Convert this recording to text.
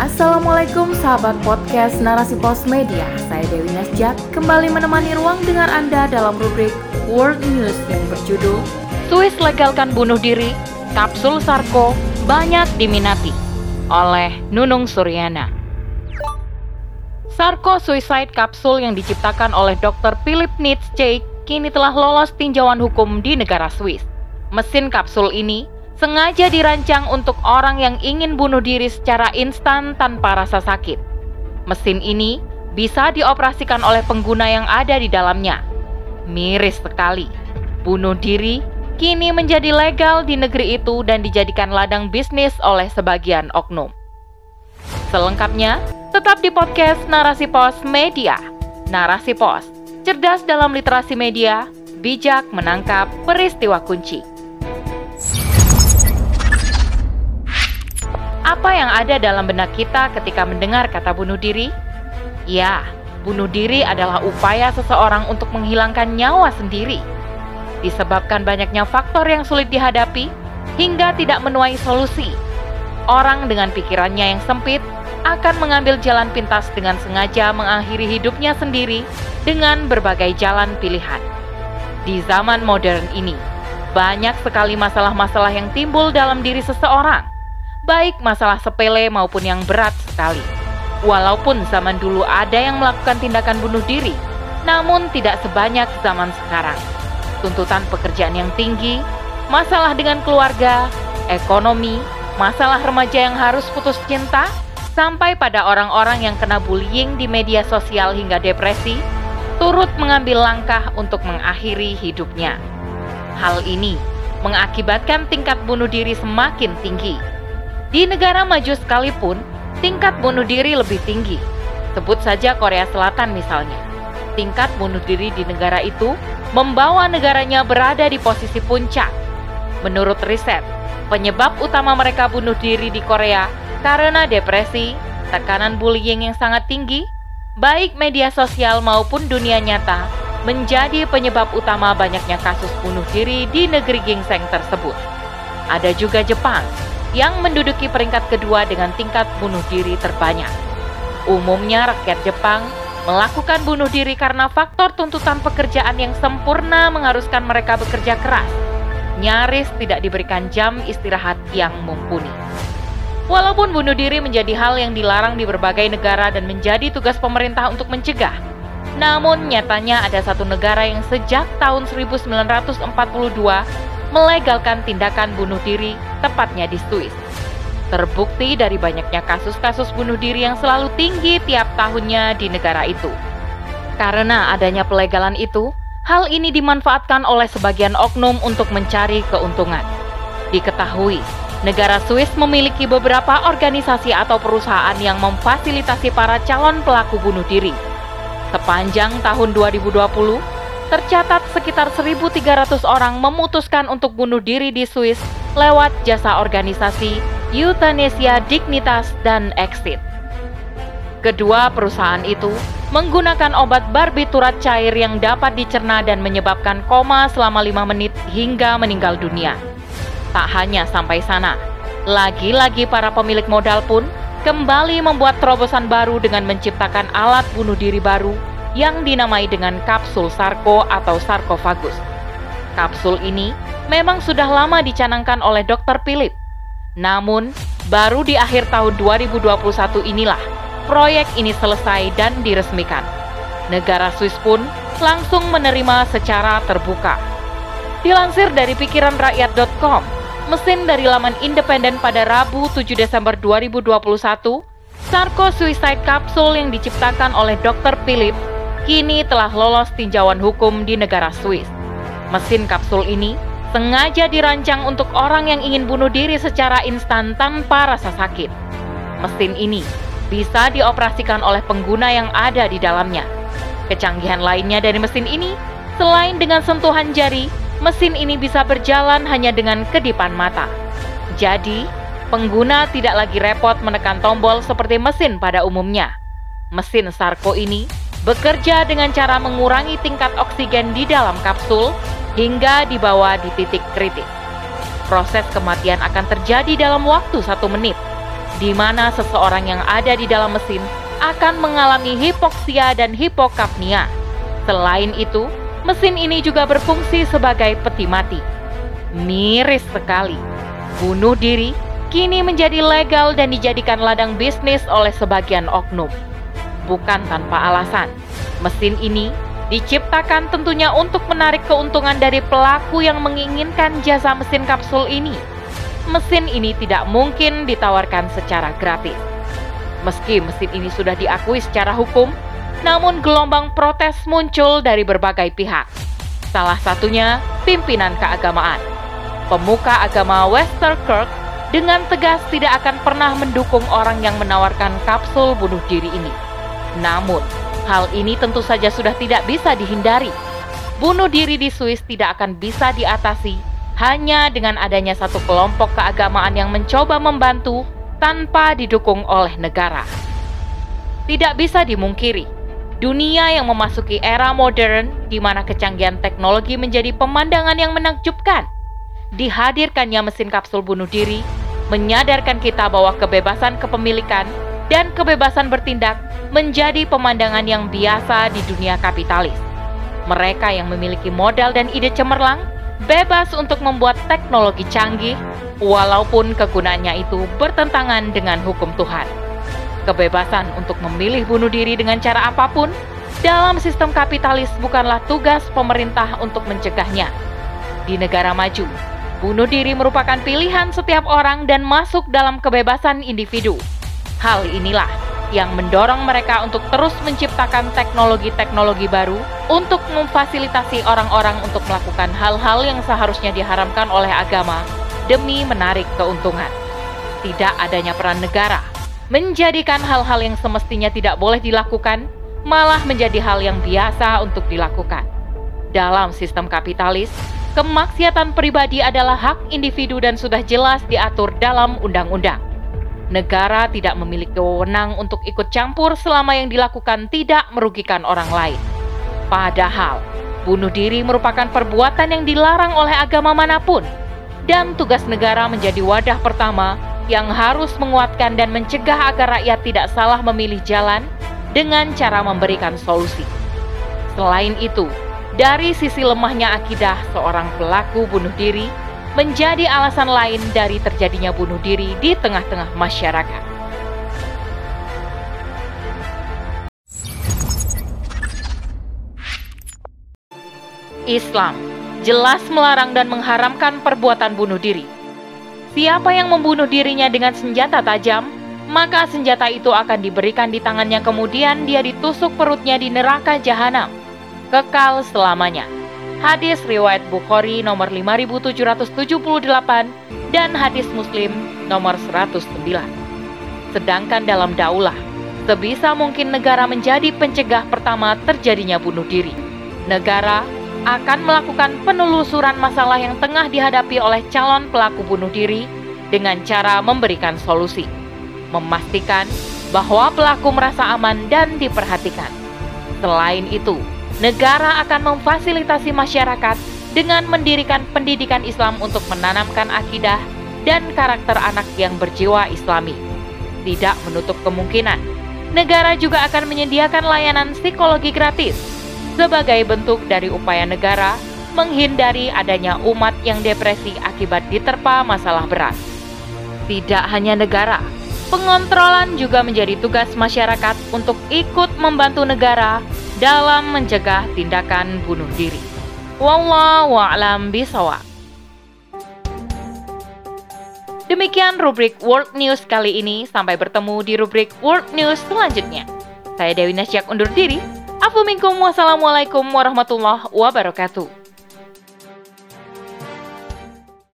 Assalamualaikum sahabat podcast Narasi Pos Media. Saya Dewi Nasjak kembali menemani ruang dengar Anda dalam rubrik World News yang berjudul Swiss legalkan bunuh diri, kapsul Sarko banyak diminati oleh Nunung Suryana. Sarko Suicide Capsule yang diciptakan oleh Dr. Philip Nietzsche kini telah lolos tinjauan hukum di negara Swiss. Mesin kapsul ini sengaja dirancang untuk orang yang ingin bunuh diri secara instan tanpa rasa sakit. Mesin ini bisa dioperasikan oleh pengguna yang ada di dalamnya. Miris sekali. Bunuh diri kini menjadi legal di negeri itu dan dijadikan ladang bisnis oleh sebagian oknum. Selengkapnya, tetap di podcast Narasi Pos Media. Narasi Pos, cerdas dalam literasi media, bijak menangkap peristiwa kunci. Apa yang ada dalam benak kita ketika mendengar kata bunuh diri? Ya, bunuh diri adalah upaya seseorang untuk menghilangkan nyawa sendiri. Disebabkan banyaknya faktor yang sulit dihadapi hingga tidak menuai solusi. Orang dengan pikirannya yang sempit akan mengambil jalan pintas dengan sengaja mengakhiri hidupnya sendiri dengan berbagai jalan pilihan. Di zaman modern ini, banyak sekali masalah-masalah yang timbul dalam diri seseorang baik masalah sepele maupun yang berat sekali. Walaupun zaman dulu ada yang melakukan tindakan bunuh diri, namun tidak sebanyak zaman sekarang. Tuntutan pekerjaan yang tinggi, masalah dengan keluarga, ekonomi, masalah remaja yang harus putus cinta, sampai pada orang-orang yang kena bullying di media sosial hingga depresi, turut mengambil langkah untuk mengakhiri hidupnya. Hal ini mengakibatkan tingkat bunuh diri semakin tinggi di negara maju sekalipun, tingkat bunuh diri lebih tinggi. Sebut saja Korea Selatan misalnya. Tingkat bunuh diri di negara itu membawa negaranya berada di posisi puncak. Menurut riset, penyebab utama mereka bunuh diri di Korea karena depresi, tekanan bullying yang sangat tinggi, baik media sosial maupun dunia nyata, menjadi penyebab utama banyaknya kasus bunuh diri di negeri gingseng tersebut. Ada juga Jepang, yang menduduki peringkat kedua dengan tingkat bunuh diri terbanyak. Umumnya rakyat Jepang melakukan bunuh diri karena faktor tuntutan pekerjaan yang sempurna mengharuskan mereka bekerja keras. Nyaris tidak diberikan jam istirahat yang mumpuni. Walaupun bunuh diri menjadi hal yang dilarang di berbagai negara dan menjadi tugas pemerintah untuk mencegah, namun nyatanya ada satu negara yang sejak tahun 1942 melegalkan tindakan bunuh diri, tepatnya di Swiss. Terbukti dari banyaknya kasus-kasus bunuh diri yang selalu tinggi tiap tahunnya di negara itu. Karena adanya pelegalan itu, hal ini dimanfaatkan oleh sebagian oknum untuk mencari keuntungan. Diketahui, negara Swiss memiliki beberapa organisasi atau perusahaan yang memfasilitasi para calon pelaku bunuh diri. Sepanjang tahun 2020, tercatat sekitar 1.300 orang memutuskan untuk bunuh diri di Swiss lewat jasa organisasi Euthanasia Dignitas dan Exit. Kedua perusahaan itu menggunakan obat barbiturat cair yang dapat dicerna dan menyebabkan koma selama lima menit hingga meninggal dunia. Tak hanya sampai sana, lagi-lagi para pemilik modal pun kembali membuat terobosan baru dengan menciptakan alat bunuh diri baru yang dinamai dengan kapsul sarko atau sarkofagus. Kapsul ini memang sudah lama dicanangkan oleh Dr. Philip. Namun, baru di akhir tahun 2021 inilah proyek ini selesai dan diresmikan. Negara Swiss pun langsung menerima secara terbuka. Dilansir dari pikiranrakyat.com, mesin dari laman independen pada Rabu 7 Desember 2021, Sarko Suicide Capsule yang diciptakan oleh Dr. Philip kini telah lolos tinjauan hukum di negara Swiss. Mesin kapsul ini sengaja dirancang untuk orang yang ingin bunuh diri secara instan tanpa rasa sakit. Mesin ini bisa dioperasikan oleh pengguna yang ada di dalamnya. Kecanggihan lainnya dari mesin ini, selain dengan sentuhan jari, mesin ini bisa berjalan hanya dengan kedipan mata. Jadi, pengguna tidak lagi repot menekan tombol seperti mesin pada umumnya. Mesin Sarko ini bekerja dengan cara mengurangi tingkat oksigen di dalam kapsul hingga dibawa di titik kritis. Proses kematian akan terjadi dalam waktu satu menit. di mana seseorang yang ada di dalam mesin akan mengalami hipoksia dan hipokapnia. Selain itu, mesin ini juga berfungsi sebagai peti mati. Miris sekali. Bunuh diri kini menjadi legal dan dijadikan ladang bisnis oleh sebagian oknum. Bukan tanpa alasan, mesin ini diciptakan tentunya untuk menarik keuntungan dari pelaku yang menginginkan jasa mesin kapsul ini. Mesin ini tidak mungkin ditawarkan secara gratis. Meski mesin ini sudah diakui secara hukum, namun gelombang protes muncul dari berbagai pihak. Salah satunya pimpinan keagamaan. Pemuka agama Westerkirk dengan tegas tidak akan pernah mendukung orang yang menawarkan kapsul bunuh diri ini. Namun, hal ini tentu saja sudah tidak bisa dihindari. Bunuh diri di Swiss tidak akan bisa diatasi hanya dengan adanya satu kelompok keagamaan yang mencoba membantu tanpa didukung oleh negara. Tidak bisa dimungkiri, dunia yang memasuki era modern di mana kecanggihan teknologi menjadi pemandangan yang menakjubkan. Dihadirkannya mesin kapsul bunuh diri menyadarkan kita bahwa kebebasan kepemilikan dan kebebasan bertindak menjadi pemandangan yang biasa di dunia kapitalis. Mereka yang memiliki modal dan ide cemerlang bebas untuk membuat teknologi canggih, walaupun kegunaannya itu bertentangan dengan hukum Tuhan. Kebebasan untuk memilih bunuh diri dengan cara apa pun dalam sistem kapitalis bukanlah tugas pemerintah untuk mencegahnya. Di negara maju, Bunuh diri merupakan pilihan setiap orang dan masuk dalam kebebasan individu. Hal inilah yang mendorong mereka untuk terus menciptakan teknologi-teknologi baru untuk memfasilitasi orang-orang untuk melakukan hal-hal yang seharusnya diharamkan oleh agama demi menarik keuntungan. Tidak adanya peran negara menjadikan hal-hal yang semestinya tidak boleh dilakukan malah menjadi hal yang biasa untuk dilakukan. Dalam sistem kapitalis, Kemaksiatan pribadi adalah hak individu dan sudah jelas diatur dalam undang-undang. Negara tidak memiliki wewenang untuk ikut campur selama yang dilakukan tidak merugikan orang lain. Padahal, bunuh diri merupakan perbuatan yang dilarang oleh agama mana pun, dan tugas negara menjadi wadah pertama yang harus menguatkan dan mencegah agar rakyat tidak salah memilih jalan dengan cara memberikan solusi. Selain itu, dari sisi lemahnya akidah seorang pelaku bunuh diri menjadi alasan lain dari terjadinya bunuh diri di tengah-tengah masyarakat. Islam jelas melarang dan mengharamkan perbuatan bunuh diri. Siapa yang membunuh dirinya dengan senjata tajam, maka senjata itu akan diberikan di tangannya kemudian dia ditusuk perutnya di neraka jahanam kekal selamanya. Hadis riwayat Bukhari nomor 5778 dan hadis Muslim nomor 109. Sedangkan dalam daulah, sebisa mungkin negara menjadi pencegah pertama terjadinya bunuh diri. Negara akan melakukan penelusuran masalah yang tengah dihadapi oleh calon pelaku bunuh diri dengan cara memberikan solusi, memastikan bahwa pelaku merasa aman dan diperhatikan. Selain itu, negara akan memfasilitasi masyarakat dengan mendirikan pendidikan Islam untuk menanamkan akidah dan karakter anak yang berjiwa Islami. Tidak menutup kemungkinan, negara juga akan menyediakan layanan psikologi gratis sebagai bentuk dari upaya negara menghindari adanya umat yang depresi akibat diterpa masalah berat. Tidak hanya negara, pengontrolan juga menjadi tugas masyarakat untuk ikut membantu negara dalam mencegah tindakan bunuh diri. Wallahu a'lam bishawab. Demikian rubrik World News kali ini. Sampai bertemu di rubrik World News selanjutnya. Saya Dewi Nasyak undur diri. Afu minkum wassalamualaikum warahmatullahi wabarakatuh.